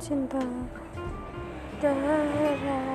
cinta da.